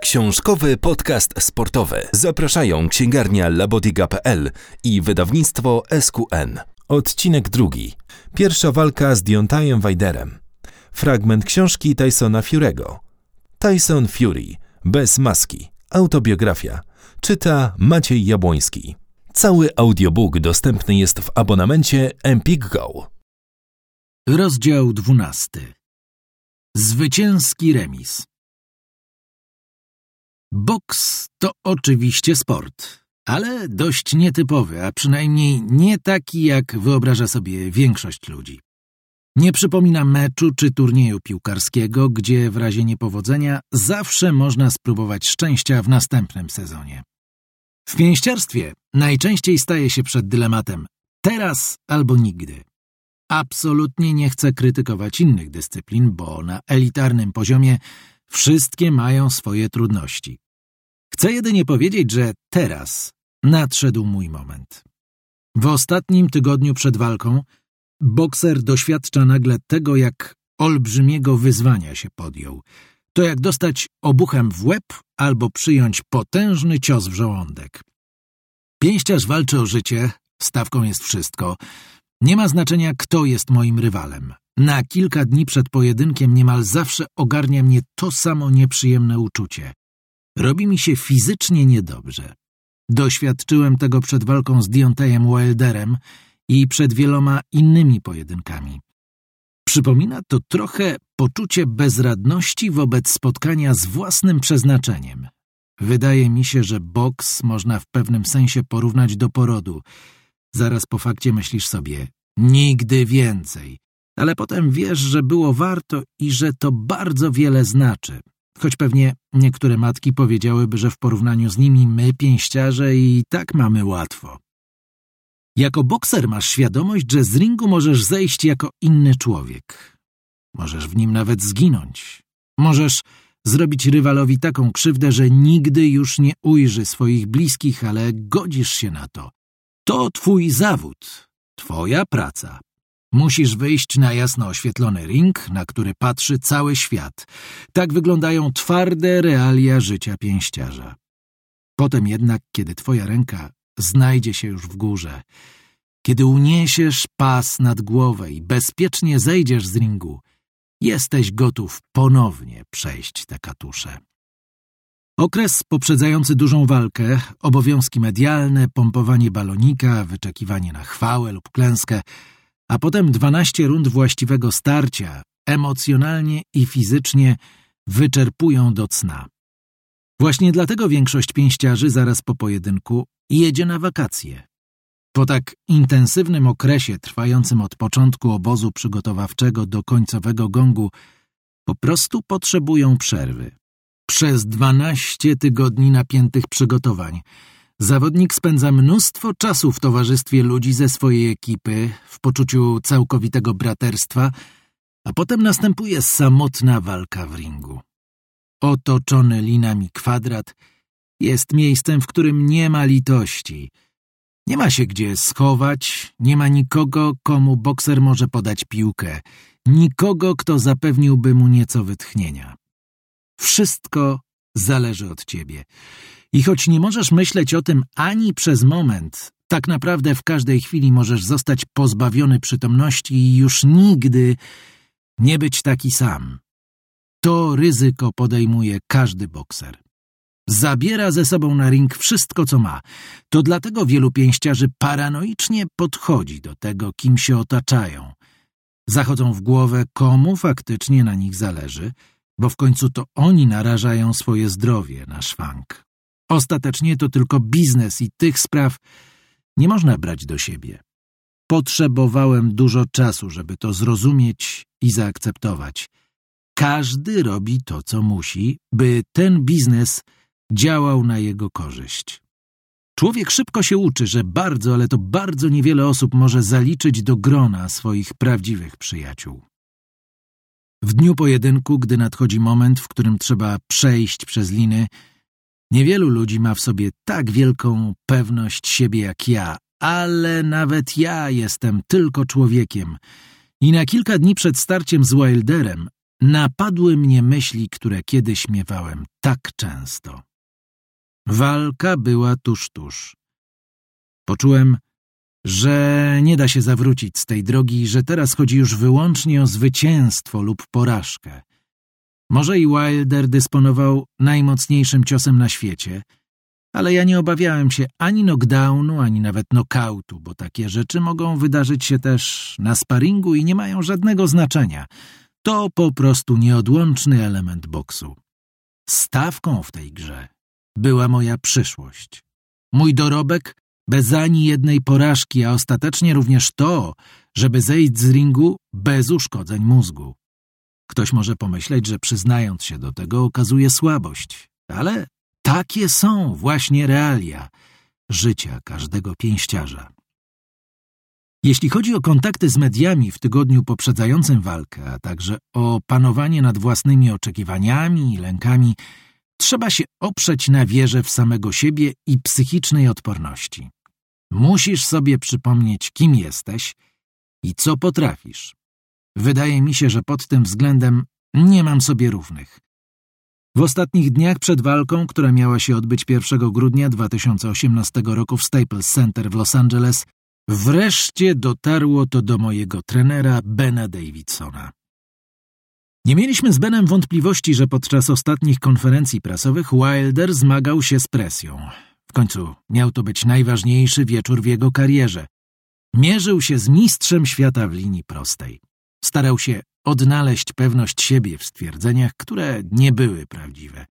Książkowy podcast sportowy. Zapraszają księgarnia labodiga.pl i wydawnictwo SQN. Odcinek drugi. Pierwsza walka z Deontajem Wajderem. Fragment książki Tysona Fury'ego. Tyson Fury. Bez maski. Autobiografia. Czyta Maciej Jabłoński. Cały audiobook dostępny jest w abonamencie Empik Go. Rozdział 12. Zwycięski remis. Boks to oczywiście sport, ale dość nietypowy, a przynajmniej nie taki, jak wyobraża sobie większość ludzi. Nie przypomina meczu czy turnieju piłkarskiego, gdzie w razie niepowodzenia zawsze można spróbować szczęścia w następnym sezonie. W pięściarstwie najczęściej staje się przed dylematem teraz albo nigdy. Absolutnie nie chcę krytykować innych dyscyplin, bo na elitarnym poziomie wszystkie mają swoje trudności. Chcę jedynie powiedzieć, że teraz nadszedł mój moment. W ostatnim tygodniu przed walką bokser doświadcza nagle tego, jak olbrzymiego wyzwania się podjął. To jak dostać obuchem w łeb albo przyjąć potężny cios w żołądek. Pięściarz walczy o życie, stawką jest wszystko. Nie ma znaczenia, kto jest moim rywalem. Na kilka dni przed pojedynkiem niemal zawsze ogarnia mnie to samo nieprzyjemne uczucie. Robi mi się fizycznie niedobrze. Doświadczyłem tego przed walką z Deontayem Wilderem i przed wieloma innymi pojedynkami. Przypomina to trochę poczucie bezradności wobec spotkania z własnym przeznaczeniem. Wydaje mi się, że boks można w pewnym sensie porównać do porodu. Zaraz po fakcie myślisz sobie, nigdy więcej. Ale potem wiesz, że było warto i że to bardzo wiele znaczy. Choć pewnie niektóre matki powiedziałyby, że w porównaniu z nimi my, pięściarze, i tak mamy łatwo. Jako bokser masz świadomość, że z ringu możesz zejść jako inny człowiek. Możesz w nim nawet zginąć. Możesz zrobić rywalowi taką krzywdę, że nigdy już nie ujrzy swoich bliskich, ale godzisz się na to. To twój zawód, twoja praca. Musisz wyjść na jasno oświetlony ring, na który patrzy cały świat. Tak wyglądają twarde realia życia pięściarza. Potem jednak, kiedy twoja ręka znajdzie się już w górze, kiedy uniesiesz pas nad głowę i bezpiecznie zejdziesz z ringu, jesteś gotów ponownie przejść tę katuszę. Okres poprzedzający dużą walkę, obowiązki medialne, pompowanie balonika, wyczekiwanie na chwałę lub klęskę – a potem dwanaście rund właściwego starcia, emocjonalnie i fizycznie wyczerpują do cna. Właśnie dlatego większość pięściarzy zaraz po pojedynku jedzie na wakacje. Po tak intensywnym okresie trwającym od początku obozu przygotowawczego do końcowego gongu po prostu potrzebują przerwy. Przez dwanaście tygodni napiętych przygotowań – Zawodnik spędza mnóstwo czasu w towarzystwie ludzi ze swojej ekipy, w poczuciu całkowitego braterstwa, a potem następuje samotna walka w ringu. Otoczony linami kwadrat jest miejscem, w którym nie ma litości. Nie ma się gdzie schować, nie ma nikogo, komu bokser może podać piłkę, nikogo, kto zapewniłby mu nieco wytchnienia. Wszystko zależy od ciebie. I choć nie możesz myśleć o tym ani przez moment, tak naprawdę w każdej chwili możesz zostać pozbawiony przytomności i już nigdy nie być taki sam. To ryzyko podejmuje każdy bokser. Zabiera ze sobą na ring wszystko, co ma. To dlatego wielu pięściarzy paranoicznie podchodzi do tego, kim się otaczają. Zachodzą w głowę, komu faktycznie na nich zależy, bo w końcu to oni narażają swoje zdrowie na szwank. Ostatecznie to tylko biznes i tych spraw nie można brać do siebie. Potrzebowałem dużo czasu, żeby to zrozumieć i zaakceptować. Każdy robi to, co musi, by ten biznes działał na jego korzyść. Człowiek szybko się uczy, że bardzo, ale to bardzo niewiele osób może zaliczyć do grona swoich prawdziwych przyjaciół. W dniu pojedynku, gdy nadchodzi moment, w którym trzeba przejść przez liny, Niewielu ludzi ma w sobie tak wielką pewność siebie jak ja, ale nawet ja jestem tylko człowiekiem. I na kilka dni przed starciem z Wilderem napadły mnie myśli, które kiedyś miewałem tak często. Walka była tuż, tuż. Poczułem, że nie da się zawrócić z tej drogi, że teraz chodzi już wyłącznie o zwycięstwo lub porażkę. Może i Wilder dysponował najmocniejszym ciosem na świecie, ale ja nie obawiałem się ani knockdownu, ani nawet knockoutu, bo takie rzeczy mogą wydarzyć się też na sparingu i nie mają żadnego znaczenia. To po prostu nieodłączny element boksu. Stawką w tej grze była moja przyszłość. Mój dorobek bez ani jednej porażki, a ostatecznie również to, żeby zejść z ringu bez uszkodzeń mózgu. Ktoś może pomyśleć, że przyznając się do tego okazuje słabość, ale takie są właśnie realia życia każdego pięściarza. Jeśli chodzi o kontakty z mediami w tygodniu poprzedzającym walkę, a także o panowanie nad własnymi oczekiwaniami i lękami, trzeba się oprzeć na wierze w samego siebie i psychicznej odporności. Musisz sobie przypomnieć, kim jesteś i co potrafisz. Wydaje mi się, że pod tym względem nie mam sobie równych. W ostatnich dniach przed walką, która miała się odbyć 1 grudnia 2018 roku w Staples Center w Los Angeles, wreszcie dotarło to do mojego trenera Bena Davidsona. Nie mieliśmy z Benem wątpliwości, że podczas ostatnich konferencji prasowych Wilder zmagał się z presją. W końcu miał to być najważniejszy wieczór w jego karierze. Mierzył się z mistrzem świata w linii prostej. Starał się odnaleźć pewność siebie w stwierdzeniach, które nie były prawdziwe.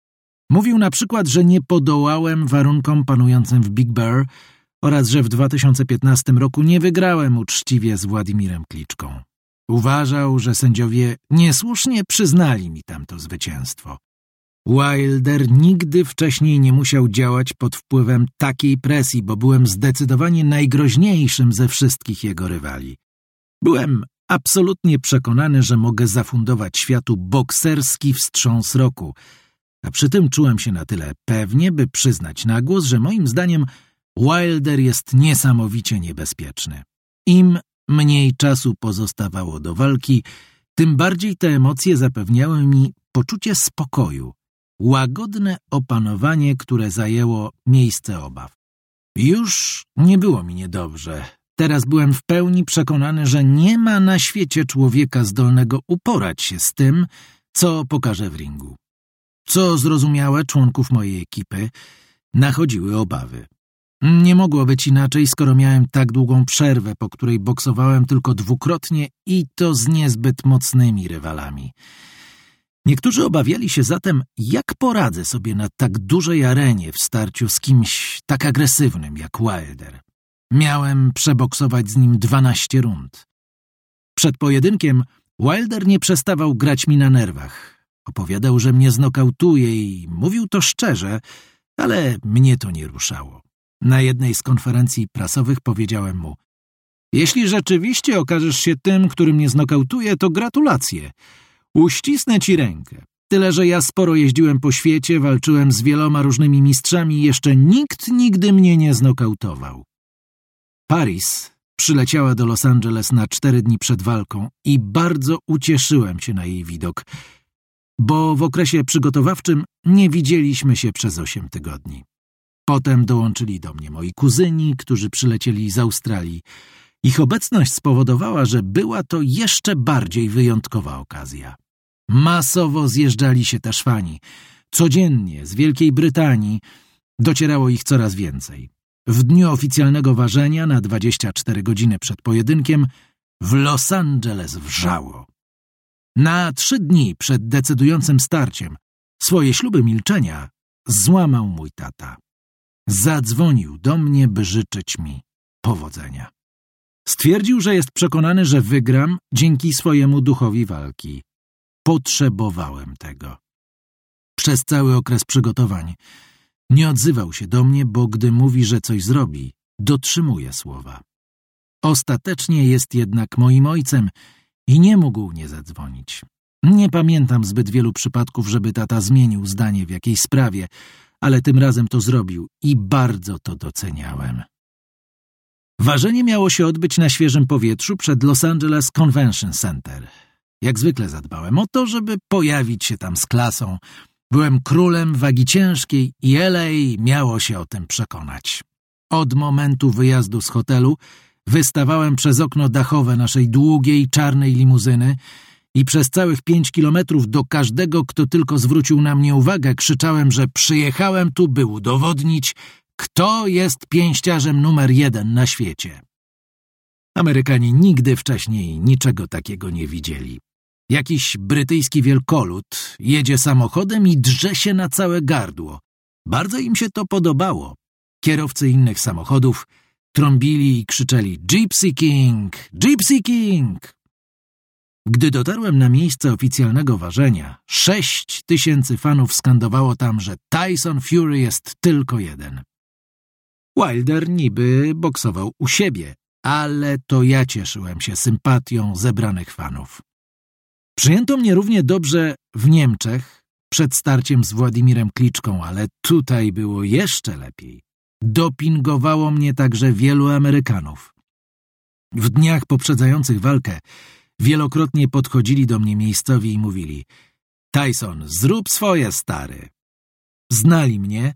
Mówił na przykład, że nie podołałem warunkom panującym w Big Bear oraz że w 2015 roku nie wygrałem uczciwie z Władimirem Kliczką. Uważał, że sędziowie niesłusznie przyznali mi tamto zwycięstwo. Wilder nigdy wcześniej nie musiał działać pod wpływem takiej presji, bo byłem zdecydowanie najgroźniejszym ze wszystkich jego rywali. Byłem absolutnie przekonany, że mogę zafundować światu bokserski wstrząs roku, a przy tym czułem się na tyle pewnie, by przyznać na głos, że moim zdaniem Wilder jest niesamowicie niebezpieczny. Im mniej czasu pozostawało do walki, tym bardziej te emocje zapewniały mi poczucie spokoju, łagodne opanowanie, które zajęło miejsce obaw. Już nie było mi niedobrze. Teraz byłem w pełni przekonany, że nie ma na świecie człowieka zdolnego uporać się z tym, co pokaże w ringu. Co zrozumiałe członków mojej ekipy, nachodziły obawy. Nie mogło być inaczej, skoro miałem tak długą przerwę, po której boksowałem tylko dwukrotnie i to z niezbyt mocnymi rywalami. Niektórzy obawiali się zatem, jak poradzę sobie na tak dużej arenie w starciu z kimś tak agresywnym jak Wilder. Miałem przeboksować z nim dwanaście rund. Przed pojedynkiem Wilder nie przestawał grać mi na nerwach. Opowiadał, że mnie znokautuje i mówił to szczerze, ale mnie to nie ruszało. Na jednej z konferencji prasowych powiedziałem mu Jeśli rzeczywiście okażesz się tym, który mnie znokautuje, to gratulacje. Uścisnę ci rękę. Tyle, że ja sporo jeździłem po świecie, walczyłem z wieloma różnymi mistrzami jeszcze nikt nigdy mnie nie znokautował. Paris przyleciała do Los Angeles na cztery dni przed walką i bardzo ucieszyłem się na jej widok, bo w okresie przygotowawczym nie widzieliśmy się przez osiem tygodni. Potem dołączyli do mnie moi kuzyni, którzy przylecieli z Australii. Ich obecność spowodowała, że była to jeszcze bardziej wyjątkowa okazja. Masowo zjeżdżali się też fani. Codziennie z Wielkiej Brytanii docierało ich coraz więcej. W dniu oficjalnego ważenia na 24 godziny przed pojedynkiem w Los Angeles wrzało. Na trzy dni przed decydującym starciem swoje śluby milczenia złamał mój tata. Zadzwonił do mnie, by życzyć mi powodzenia. Stwierdził, że jest przekonany, że wygram dzięki swojemu duchowi walki. Potrzebowałem tego. Przez cały okres przygotowań nie odzywał się do mnie, bo gdy mówi, że coś zrobi, dotrzymuje słowa. Ostatecznie jest jednak moim ojcem i nie mógł nie zadzwonić. Nie pamiętam zbyt wielu przypadków, żeby tata zmienił zdanie w jakiejś sprawie, ale tym razem to zrobił i bardzo to doceniałem. Ważenie miało się odbyć na świeżym powietrzu przed Los Angeles Convention Center. Jak zwykle zadbałem o to, żeby pojawić się tam z klasą. Byłem królem wagi ciężkiej i LA miało się o tym przekonać. Od momentu wyjazdu z hotelu wystawałem przez okno dachowe naszej długiej, czarnej limuzyny i przez całych pięć kilometrów do każdego, kto tylko zwrócił na mnie uwagę, krzyczałem, że przyjechałem tu, by udowodnić, kto jest pięściarzem numer jeden na świecie. Amerykanie nigdy wcześniej niczego takiego nie widzieli. Jakiś brytyjski wielkolud jedzie samochodem i drze się na całe gardło. Bardzo im się to podobało. Kierowcy innych samochodów trąbili i krzyczeli Gypsy King! Gypsy King! Gdy dotarłem na miejsce oficjalnego ważenia, sześć tysięcy fanów skandowało tam, że Tyson Fury jest tylko jeden. Wilder niby boksował u siebie, ale to ja cieszyłem się sympatią zebranych fanów. Przyjęto mnie równie dobrze w Niemczech przed starciem z Władimirem Kliczką, ale tutaj było jeszcze lepiej. Dopingowało mnie także wielu Amerykanów. W dniach poprzedzających walkę wielokrotnie podchodzili do mnie miejscowi i mówili Tyson, zrób swoje, stary. Znali mnie,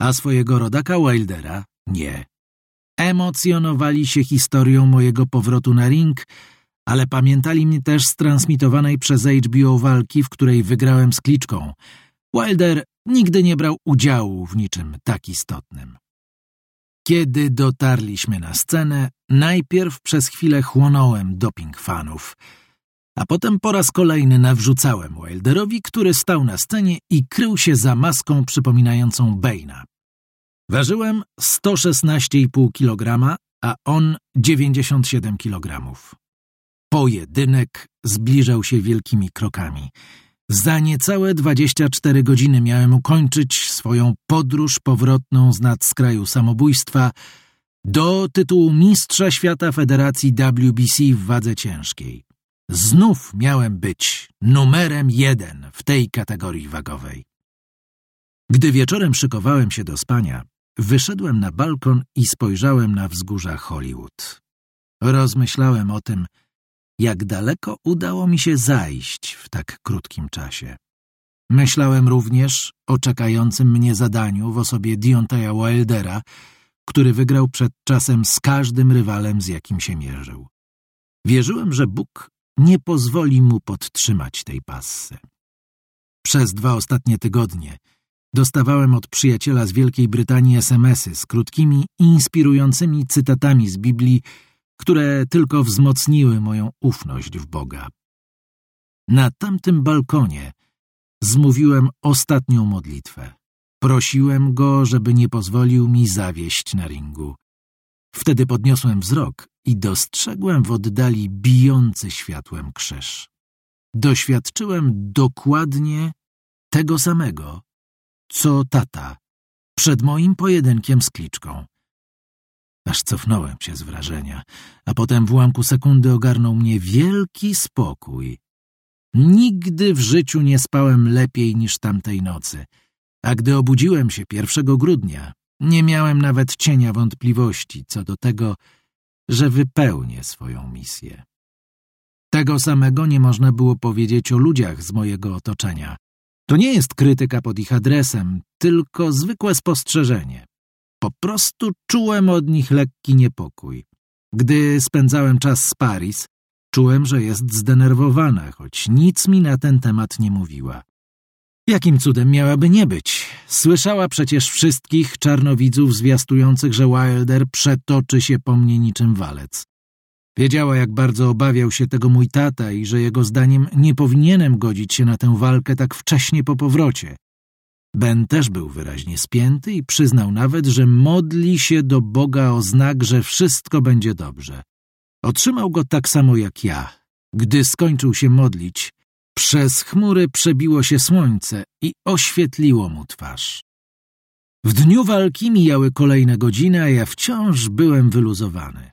a swojego rodaka Wildera nie. Emocjonowali się historią mojego powrotu na ring, ale pamiętali mnie też z transmitowanej przez HBO walki, w której wygrałem z kliczką. Wilder nigdy nie brał udziału w niczym tak istotnym. Kiedy dotarliśmy na scenę, najpierw przez chwilę chłonąłem doping fanów, a potem po raz kolejny nawrzucałem Wilderowi, który stał na scenie i krył się za maską przypominającą Bane'a. Ważyłem 116,5 kg, a on 97 kg. Pojedynek zbliżał się wielkimi krokami. Za niecałe 24 godziny miałem ukończyć swoją podróż powrotną z nadskraju samobójstwa do tytułu Mistrza Świata Federacji WBC w wadze ciężkiej. Znów miałem być numerem jeden w tej kategorii wagowej. Gdy wieczorem szykowałem się do spania, wyszedłem na balkon i spojrzałem na wzgórza Hollywood. Rozmyślałem o tym, jak daleko udało mi się zajść w tak krótkim czasie. Myślałem również o czekającym mnie zadaniu w osobie Deontaya Wildera, który wygrał przed czasem z każdym rywalem, z jakim się mierzył. Wierzyłem, że Bóg nie pozwoli mu podtrzymać tej passy. Przez dwa ostatnie tygodnie dostawałem od przyjaciela z Wielkiej Brytanii SMSy z krótkimi, inspirującymi cytatami z Biblii, które tylko wzmocniły moją ufność w Boga. Na tamtym balkonie zmówiłem ostatnią modlitwę. Prosiłem go, żeby nie pozwolił mi zawieść na ringu. Wtedy podniosłem wzrok i dostrzegłem w oddali bijący światłem krzyż. Doświadczyłem dokładnie tego samego, co tata przed moim pojedynkiem z kliczką. Aż cofnąłem się z wrażenia, a potem w ułamku sekundy ogarnął mnie wielki spokój. Nigdy w życiu nie spałem lepiej niż tamtej nocy, a gdy obudziłem się 1 grudnia, nie miałem nawet cienia wątpliwości co do tego, że wypełnię swoją misję. Tego samego nie można było powiedzieć o ludziach z mojego otoczenia. To nie jest krytyka pod ich adresem, tylko zwykłe spostrzeżenie. Po prostu czułem od nich lekki niepokój. Gdy spędzałem czas z Paris, czułem, że jest zdenerwowana, choć nic mi na ten temat nie mówiła. Jakim cudem miałaby nie być? Słyszała przecież wszystkich czarnowidzów zwiastujących, że Wilder przetoczy się po mnie niczym walec. Wiedziała, jak bardzo obawiał się tego mój tata i że jego zdaniem nie powinienem godzić się na tę walkę tak wcześnie po powrocie. Ben też był wyraźnie spięty i przyznał nawet, że modli się do Boga o znak, że wszystko będzie dobrze. Otrzymał go tak samo jak ja. Gdy skończył się modlić, przez chmury przebiło się słońce i oświetliło mu twarz. W dniu walki mijały kolejne godziny, a ja wciąż byłem wyluzowany.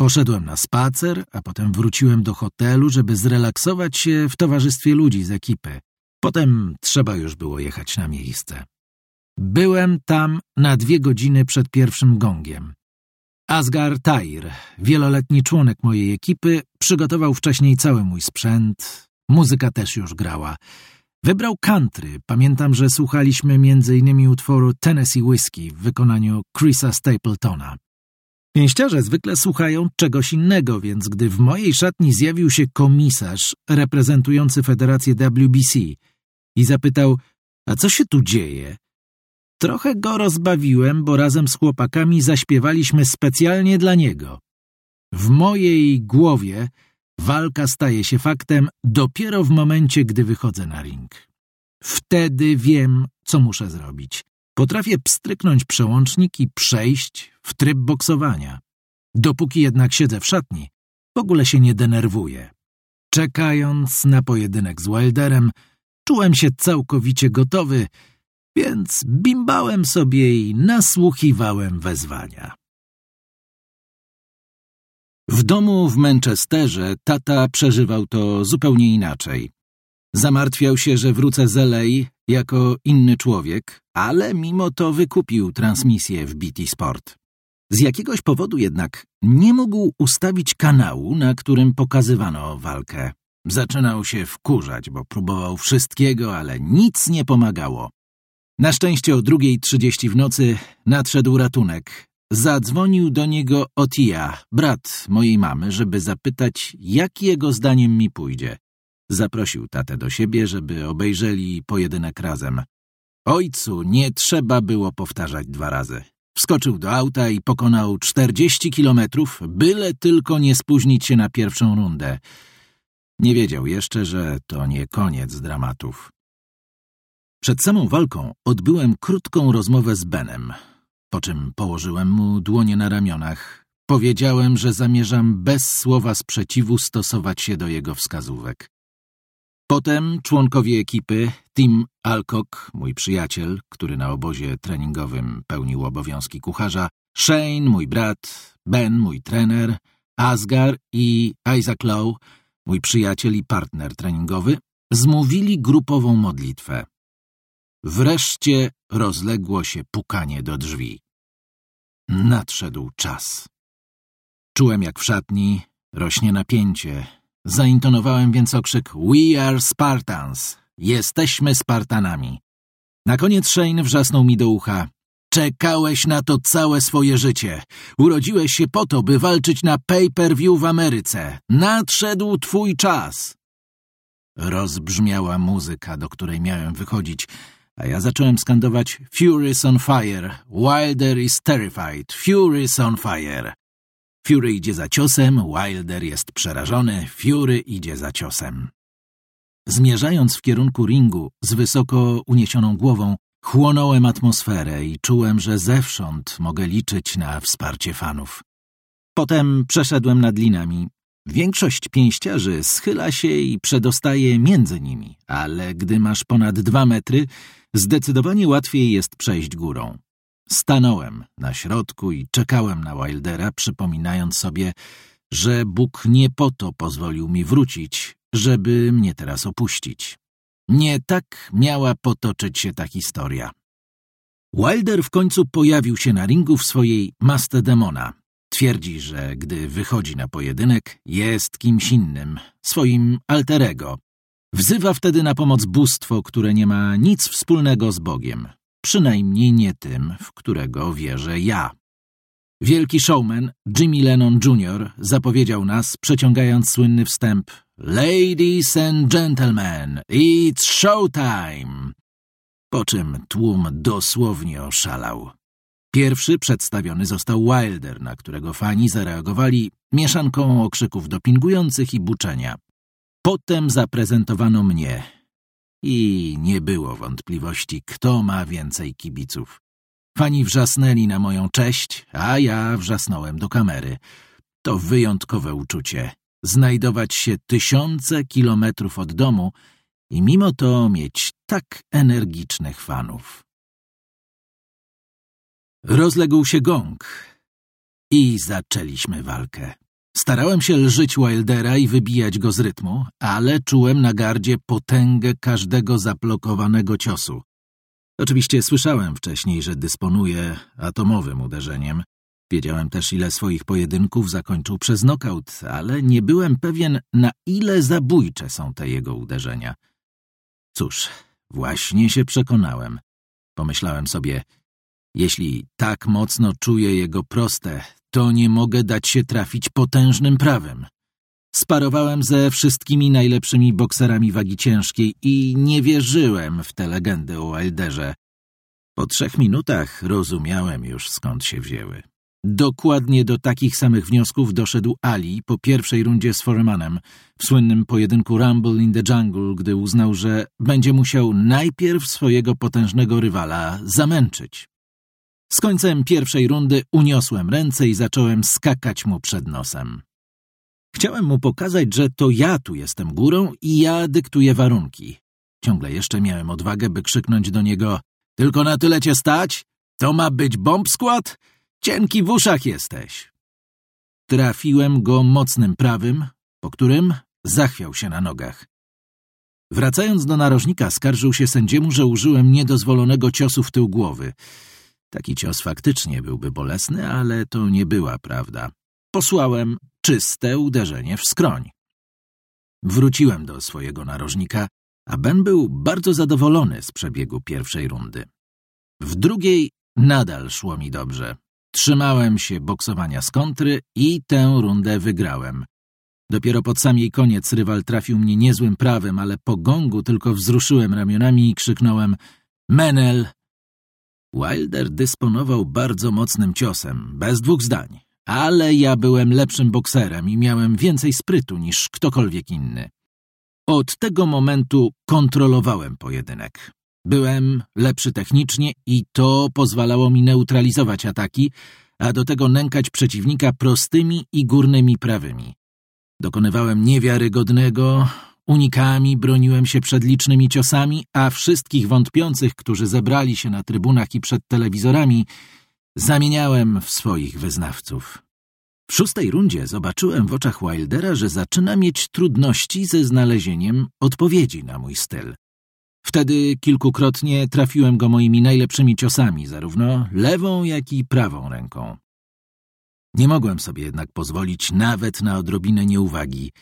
Poszedłem na spacer, a potem wróciłem do hotelu, żeby zrelaksować się w towarzystwie ludzi z ekipy. Potem trzeba już było jechać na miejsce. Byłem tam na dwie godziny przed pierwszym gongiem. Asgar Tair, wieloletni członek mojej ekipy, przygotował wcześniej cały mój sprzęt, Muzyka też już grała. Wybrał country. Pamiętam, że słuchaliśmy m.in. utworu Tennessee Whiskey w wykonaniu Chrisa Stapletona. Pięściarze zwykle słuchają czegoś innego, więc gdy w mojej szatni zjawił się komisarz reprezentujący Federację WBC i zapytał, a co się tu dzieje? Trochę go rozbawiłem, bo razem z chłopakami zaśpiewaliśmy specjalnie dla niego. W mojej głowie walka staje się faktem dopiero w momencie, gdy wychodzę na ring. Wtedy wiem, co muszę zrobić. Potrafię pstryknąć przełącznik i przejść w tryb boksowania. Dopóki jednak siedzę w szatni, w ogóle się nie denerwuję. Czekając na pojedynek z Wilderem, czułem się całkowicie gotowy, więc bimbałem sobie i nasłuchiwałem wezwania. W domu w Manchesterze tata przeżywał to zupełnie inaczej. Zamartwiał się, że wrócę z LA jako inny człowiek, ale mimo to wykupił transmisję w BT Sport. Z jakiegoś powodu jednak nie mógł ustawić kanału, na którym pokazywano walkę. Zaczynał się wkurzać, bo próbował wszystkiego, ale nic nie pomagało. Na szczęście o drugiej trzydzieści w nocy nadszedł ratunek. Zadzwonił do niego Otia, brat mojej mamy, żeby zapytać, jak jego zdaniem mi pójdzie. Zaprosił tatę do siebie, żeby obejrzeli pojedynek razem. Ojcu nie trzeba było powtarzać dwa razy. Wskoczył do auta i pokonał czterdzieści kilometrów, byle tylko nie spóźnić się na pierwszą rundę. Nie wiedział jeszcze, że to nie koniec dramatów. Przed samą walką odbyłem krótką rozmowę z Benem, po czym położyłem mu dłonie na ramionach. Powiedziałem, że zamierzam bez słowa sprzeciwu stosować się do jego wskazówek. Potem członkowie ekipy, Tim Alcock, mój przyjaciel, który na obozie treningowym pełnił obowiązki kucharza, Shane, mój brat, Ben, mój trener, Asgar i Isaac Lowe, mój przyjaciel i partner treningowy, zmówili grupową modlitwę. Wreszcie rozległo się pukanie do drzwi. Nadszedł czas. Czułem, jak w szatni rośnie napięcie. Zaintonowałem więc okrzyk We are Spartans. Jesteśmy Spartanami. Na koniec Shane wrzasnął mi do ucha. Czekałeś na to całe swoje życie. Urodziłeś się po to, by walczyć na pay-per-view w Ameryce. Nadszedł twój czas. Rozbrzmiała muzyka, do której miałem wychodzić, a ja zacząłem skandować Fury's on fire, Wilder is terrified, Fury's on fire. Fury idzie za ciosem, Wilder jest przerażony, Fury idzie za ciosem. Zmierzając w kierunku ringu z wysoko uniesioną głową, chłonąłem atmosferę i czułem, że zewsząd mogę liczyć na wsparcie fanów. Potem przeszedłem nad linami. Większość pięściarzy schyla się i przedostaje między nimi, ale gdy masz ponad dwa metry, zdecydowanie łatwiej jest przejść górą. Stanąłem na środku i czekałem na Wildera, przypominając sobie, że Bóg nie po to pozwolił mi wrócić, żeby mnie teraz opuścić. Nie tak miała potoczyć się ta historia. Wilder w końcu pojawił się na ringu w swojej Maste Demona. Twierdzi, że gdy wychodzi na pojedynek, jest kimś innym, swoim alterego. Wzywa wtedy na pomoc bóstwo, które nie ma nic wspólnego z Bogiem. Przynajmniej nie tym, w którego wierzę ja. Wielki showman Jimmy Lennon Jr. zapowiedział nas, przeciągając słynny wstęp Ladies and gentlemen, it's showtime! Po czym tłum dosłownie oszalał. Pierwszy przedstawiony został Wilder, na którego fani zareagowali mieszanką okrzyków dopingujących i buczenia. Potem zaprezentowano mnie i nie było wątpliwości, kto ma więcej kibiców. Fani wrzasnęli na moją cześć, a ja wrzasnąłem do kamery. To wyjątkowe uczucie. Znajdować się tysiące kilometrów od domu i mimo to mieć tak energicznych fanów. Rozległ się gong i zaczęliśmy walkę. Starałem się lżyć Wildera i wybijać go z rytmu, ale czułem na gardzie potęgę każdego zablokowanego ciosu. Oczywiście słyszałem wcześniej, że dysponuje atomowym uderzeniem. Wiedziałem też, ile swoich pojedynków zakończył przez nokaut, ale nie byłem pewien, na ile zabójcze są te jego uderzenia. Cóż, właśnie się przekonałem. Pomyślałem sobie, jeśli tak mocno czuję jego proste, to nie mogę dać się trafić potężnym prawem. Sparowałem ze wszystkimi najlepszymi bokserami wagi ciężkiej i nie wierzyłem w te legendy o Wilderze. Po trzech minutach rozumiałem już skąd się wzięły. Dokładnie do takich samych wniosków doszedł Ali po pierwszej rundzie z Foremanem w słynnym pojedynku Rumble in the Jungle, gdy uznał, że będzie musiał najpierw swojego potężnego rywala zamęczyć. Z końcem pierwszej rundy uniosłem ręce i zacząłem skakać mu przed nosem. Chciałem mu pokazać, że to ja tu jestem górą i ja dyktuję warunki. Ciągle jeszcze miałem odwagę, by krzyknąć do niego Tylko na tyle cię stać? To ma być bomb skład? Cienki w uszach jesteś. Trafiłem go mocnym prawym, po którym zachwiał się na nogach. Wracając do narożnika, skarżył się sędziemu, że użyłem niedozwolonego ciosu w tył głowy. Taki cios faktycznie byłby bolesny, ale to nie była prawda. Posłałem czyste uderzenie w skroń. Wróciłem do swojego narożnika, a Ben był bardzo zadowolony z przebiegu pierwszej rundy. W drugiej nadal szło mi dobrze. Trzymałem się boksowania z kontry i tę rundę wygrałem. Dopiero pod sam jej koniec rywal trafił mnie niezłym prawem, ale po gongu tylko wzruszyłem ramionami i krzyknąłem Menel! Wilder dysponował bardzo mocnym ciosem, bez dwóch zdań, ale ja byłem lepszym bokserem i miałem więcej sprytu niż ktokolwiek inny. Od tego momentu kontrolowałem pojedynek. Byłem lepszy technicznie i to pozwalało mi neutralizować ataki, a do tego nękać przeciwnika prostymi i górnymi prawymi. Dokonywałem niewiarygodnego, unikami broniłem się przed licznymi ciosami, a wszystkich wątpiących, którzy zebrali się na trybunach i przed telewizorami, zamieniałem w swoich wyznawców. W szóstej rundzie zobaczyłem w oczach Wildera, że zaczyna mieć trudności ze znalezieniem odpowiedzi na mój styl. Wtedy kilkukrotnie trafiłem go moimi najlepszymi ciosami, zarówno lewą, jak i prawą ręką. Nie mogłem sobie jednak pozwolić nawet na odrobinę nieuwagi.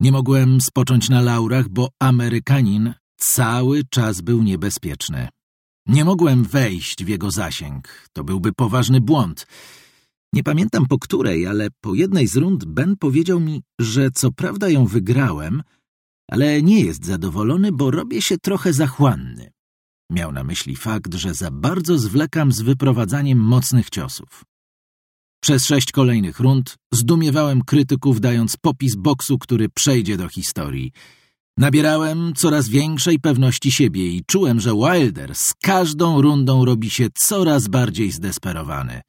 Nie mogłem spocząć na laurach, bo Amerykanin cały czas był niebezpieczny. Nie mogłem wejść w jego zasięg. To byłby poważny błąd. Nie pamiętam po której, ale po jednej z rund Ben powiedział mi, że co prawda ją wygrałem, ale nie jest zadowolony, bo robię się trochę zachłanny. Miał na myśli fakt, że za bardzo zwlekam z wyprowadzaniem mocnych ciosów. Przez sześć kolejnych rund zdumiewałem krytyków, dając popis boksu, który przejdzie do historii. Nabierałem coraz większej pewności siebie i czułem, że Wilder z każdą rundą robi się coraz bardziej zdesperowany.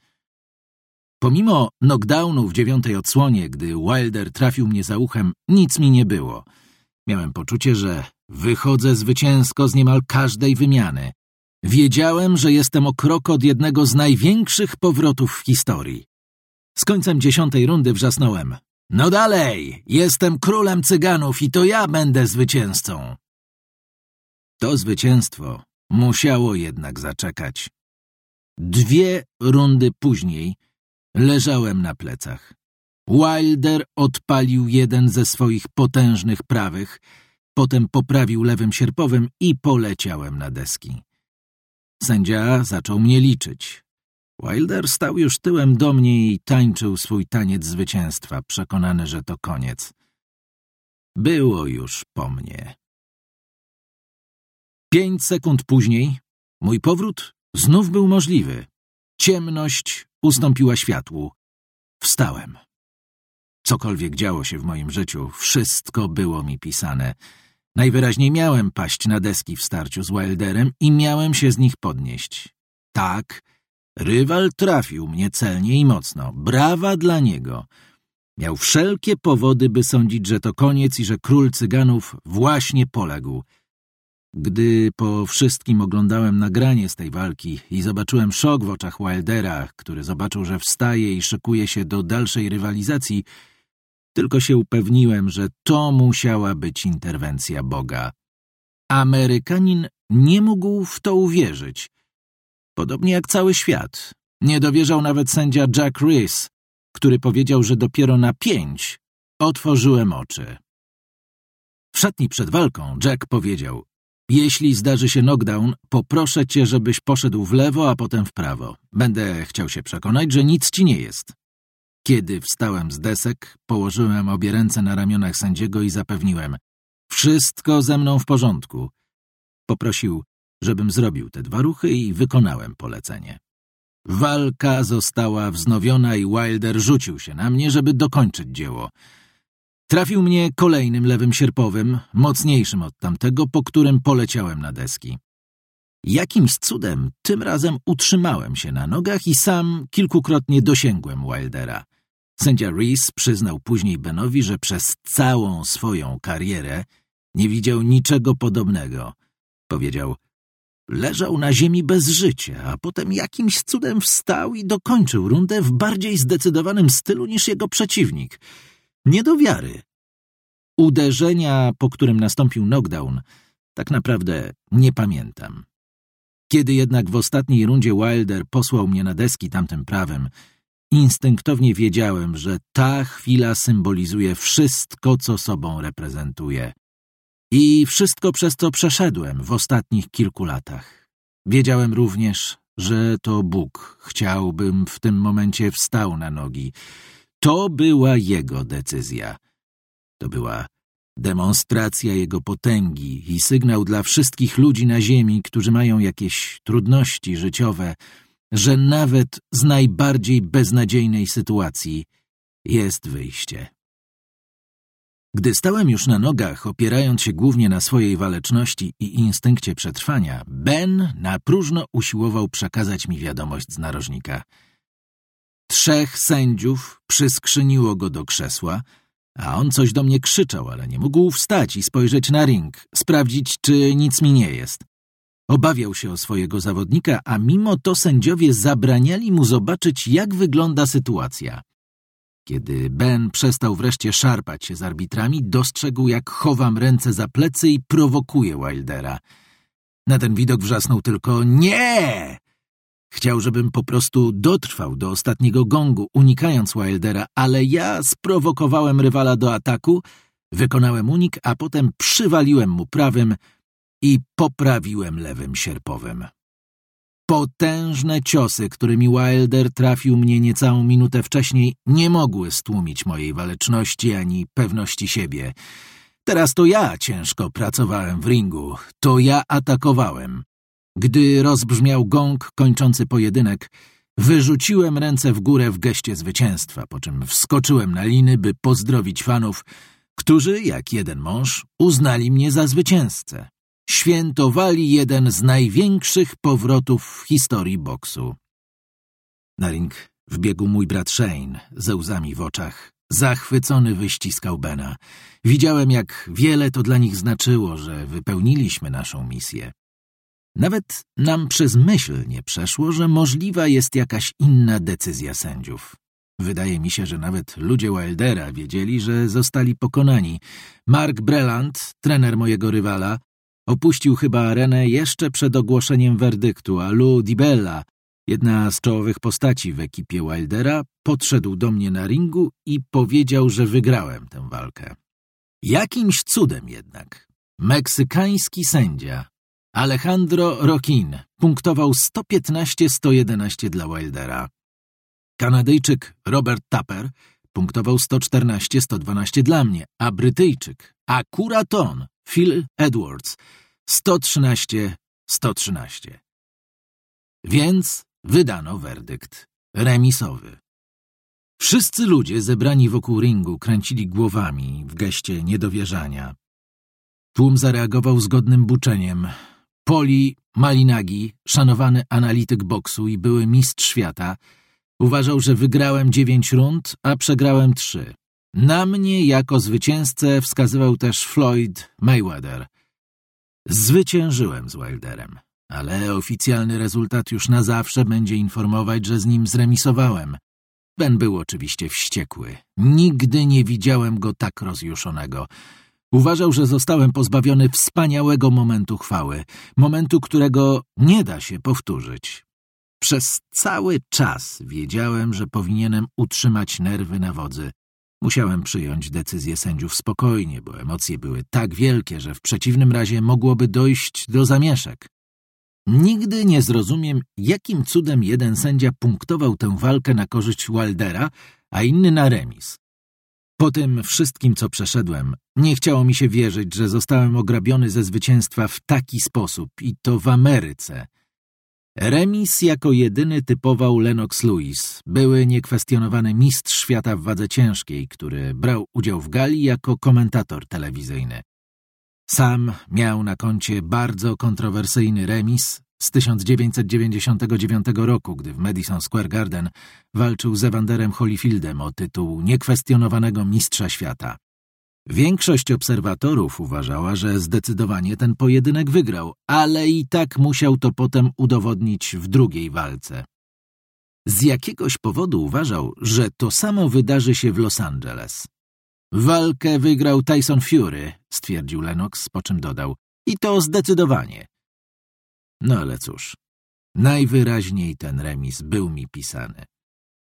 Pomimo knockdownu w dziewiątej odsłonie, gdy Wilder trafił mnie za uchem, nic mi nie było – Miałem poczucie, że wychodzę zwycięsko z niemal każdej wymiany. Wiedziałem, że jestem o krok od jednego z największych powrotów w historii. Z końcem dziesiątej rundy wrzasnąłem. No dalej, jestem królem cyganów i to ja będę zwycięzcą. To zwycięstwo musiało jednak zaczekać. Dwie rundy później leżałem na plecach. Wilder odpalił jeden ze swoich potężnych prawych, potem poprawił lewym sierpowym i poleciałem na deski. Sędzia zaczął mnie liczyć. Wilder stał już tyłem do mnie i tańczył swój taniec zwycięstwa, przekonany, że to koniec. Było już po mnie. Pięć sekund później mój powrót znów był możliwy. Ciemność ustąpiła światłu. Wstałem. Cokolwiek działo się w moim życiu, wszystko było mi pisane. Najwyraźniej miałem paść na deski w starciu z Wilderem i miałem się z nich podnieść. Tak, rywal trafił mnie celnie i mocno. Brawa dla niego. Miał wszelkie powody, by sądzić, że to koniec i że król cyganów właśnie poległ. Gdy po wszystkim oglądałem nagranie z tej walki i zobaczyłem szok w oczach Wildera, który zobaczył, że wstaje i szykuje się do dalszej rywalizacji, tylko się upewniłem, że to musiała być interwencja Boga. Amerykanin nie mógł w to uwierzyć. Podobnie jak cały świat. Nie dowierzał nawet sędzia Jack Reese, który powiedział, że dopiero na pięć otworzyłem oczy. W szatni przed walką Jack powiedział Jeśli zdarzy się knockdown, poproszę cię, żebyś poszedł w lewo, a potem w prawo. Będę chciał się przekonać, że nic ci nie jest. Kiedy wstałem z desek, położyłem obie ręce na ramionach sędziego i zapewniłem Wszystko ze mną w porządku. Poprosił, żebym zrobił te dwa ruchy i wykonałem polecenie. Walka została wznowiona i Wilder rzucił się na mnie, żeby dokończyć dzieło. Trafił mnie kolejnym lewym sierpowym, mocniejszym od tamtego, po którym poleciałem na deski. Jakimś cudem tym razem utrzymałem się na nogach i sam kilkukrotnie dosięgłem Wildera. Sędzia Reese przyznał później Benowi, że przez całą swoją karierę nie widział niczego podobnego. Powiedział, leżał na ziemi bez życia, a potem jakimś cudem wstał i dokończył rundę w bardziej zdecydowanym stylu niż jego przeciwnik. Nie do wiary. Uderzenia, po którym nastąpił knockdown, tak naprawdę nie pamiętam. Kiedy jednak w ostatniej rundzie Wilder posłał mnie na deski tamtym prawem, instynktownie wiedziałem, że ta chwila symbolizuje wszystko, co sobą reprezentuje. I wszystko, przez co przeszedłem w ostatnich kilku latach. Wiedziałem również, że to Bóg chciałbym w tym momencie wstał na nogi. To była jego decyzja. To była demonstracja jego potęgi i sygnał dla wszystkich ludzi na ziemi, którzy mają jakieś trudności życiowe, że nawet z najbardziej beznadziejnej sytuacji jest wyjście. Gdy stałem już na nogach, opierając się głównie na swojej waleczności i instynkcie przetrwania, Ben na próżno usiłował przekazać mi wiadomość z narożnika. Trzech sędziów przyskrzyniło go do krzesła, a on coś do mnie krzyczał, ale nie mógł wstać i spojrzeć na ring, sprawdzić, czy nic mi nie jest. Obawiał się o swojego zawodnika, a mimo to sędziowie zabraniali mu zobaczyć, jak wygląda sytuacja. Kiedy Ben przestał wreszcie szarpać się z arbitrami, dostrzegł, jak chowam ręce za plecy i prowokuję Wildera. Na ten widok wrzasnął tylko nie! Chciał, żebym po prostu dotrwał do ostatniego gongu, unikając Wildera, ale ja sprowokowałem rywala do ataku, wykonałem unik, a potem przywaliłem mu prawym i poprawiłem lewym sierpowym. Potężne ciosy, którymi Wilder trafił mnie niecałą minutę wcześniej, nie mogły stłumić mojej waleczności ani pewności siebie. Teraz to ja ciężko pracowałem w ringu, to ja atakowałem. Gdy rozbrzmiał gong kończący pojedynek, wyrzuciłem ręce w górę w geście zwycięstwa, po czym wskoczyłem na liny, by pozdrowić fanów, którzy, jak jeden mąż, uznali mnie za zwycięzcę świętowali jeden z największych powrotów w historii boksu. Na ring wbiegł mój brat Shane, ze łzami w oczach. Zachwycony wyściskał Bena. Widziałem, jak wiele to dla nich znaczyło, że wypełniliśmy naszą misję. Nawet nam przez myśl nie przeszło, że możliwa jest jakaś inna decyzja sędziów. Wydaje mi się, że nawet ludzie Wildera wiedzieli, że zostali pokonani. Mark Breland, trener mojego rywala, Opuścił chyba arenę jeszcze przed ogłoszeniem werdyktu, a Lou DiBella, jedna z czołowych postaci w ekipie Wildera, podszedł do mnie na ringu i powiedział, że wygrałem tę walkę. Jakimś cudem jednak meksykański sędzia Alejandro Roquin punktował 115-111 dla Wildera. Kanadyjczyk Robert Tapper punktował 114-112 dla mnie, a Brytyjczyk, akurat on, Phil Edwards 113-113. Więc wydano werdykt remisowy. Wszyscy ludzie zebrani wokół ringu kręcili głowami w geście niedowierzania. Tłum zareagował zgodnym buczeniem. Poli Malinagi, szanowany analityk boksu i były mistrz świata, uważał, że wygrałem dziewięć rund, a przegrałem trzy. Na mnie jako zwycięzcę wskazywał też Floyd Mayweather. Zwyciężyłem z Wilderem, ale oficjalny rezultat już na zawsze będzie informować, że z nim zremisowałem. Ben był oczywiście wściekły. Nigdy nie widziałem go tak rozjuszonego. Uważał, że zostałem pozbawiony wspaniałego momentu chwały, momentu, którego nie da się powtórzyć. Przez cały czas wiedziałem, że powinienem utrzymać nerwy na wodzy. Musiałem przyjąć decyzję sędziów spokojnie, bo emocje były tak wielkie, że w przeciwnym razie mogłoby dojść do zamieszek. Nigdy nie zrozumiem, jakim cudem jeden sędzia punktował tę walkę na korzyść Wildera, a inny na remis. Po tym wszystkim, co przeszedłem, nie chciało mi się wierzyć, że zostałem ograbiony ze zwycięstwa w taki sposób i to w Ameryce. Remis jako jedyny typował Lennox Lewis, były niekwestionowany mistrz świata w wadze ciężkiej, który brał udział w gali jako komentator telewizyjny. Sam miał na koncie bardzo kontrowersyjny remis z 1999 roku, gdy w Madison Square Garden walczył z Evanderem Holyfieldem o tytuł niekwestionowanego mistrza świata. Większość obserwatorów uważała, że zdecydowanie ten pojedynek wygrał, ale i tak musiał to potem udowodnić w drugiej walce. Z jakiegoś powodu uważał, że to samo wydarzy się w Los Angeles. Walkę wygrał Tyson Fury, stwierdził Lennox, po czym dodał. I to zdecydowanie. No ale cóż, najwyraźniej ten remis był mi pisany.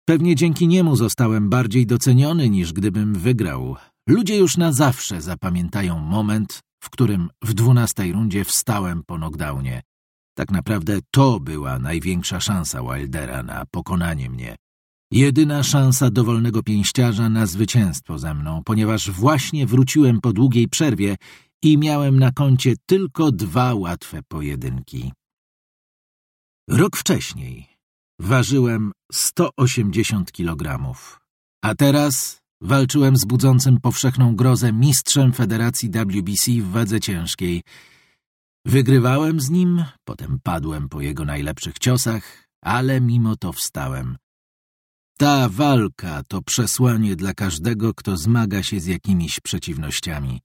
Pewnie dzięki niemu zostałem bardziej doceniony niż gdybym wygrał. Ludzie już na zawsze zapamiętają moment, w którym w dwunastej rundzie wstałem po knockdownie. Tak naprawdę to była największa szansa Wildera na pokonanie mnie. Jedyna szansa dowolnego pięściarza na zwycięstwo ze mną, ponieważ właśnie wróciłem po długiej przerwie i miałem na koncie tylko dwa łatwe pojedynki. Rok wcześniej ważyłem 180 kilogramów, a teraz walczyłem z budzącym powszechną grozę mistrzem Federacji WBC w wadze ciężkiej. Wygrywałem z nim, potem padłem po jego najlepszych ciosach, ale mimo to wstałem. Ta walka to przesłanie dla każdego, kto zmaga się z jakimiś przeciwnościami.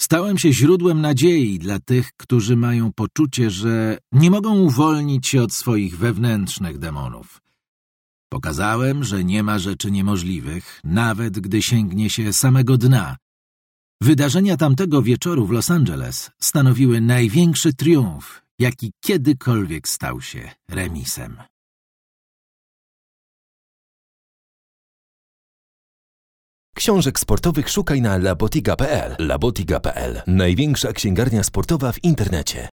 Stałem się źródłem nadziei dla tych, którzy mają poczucie, że nie mogą uwolnić się od swoich wewnętrznych demonów. Pokazałem, że nie ma rzeczy niemożliwych, nawet gdy sięgnie się samego dna. Wydarzenia tamtego wieczoru w Los Angeles stanowiły największy triumf, jaki kiedykolwiek stał się remisem. Książek sportowych szukaj na labotiga.pl. Labotiga.pl. Największa księgarnia sportowa w internecie.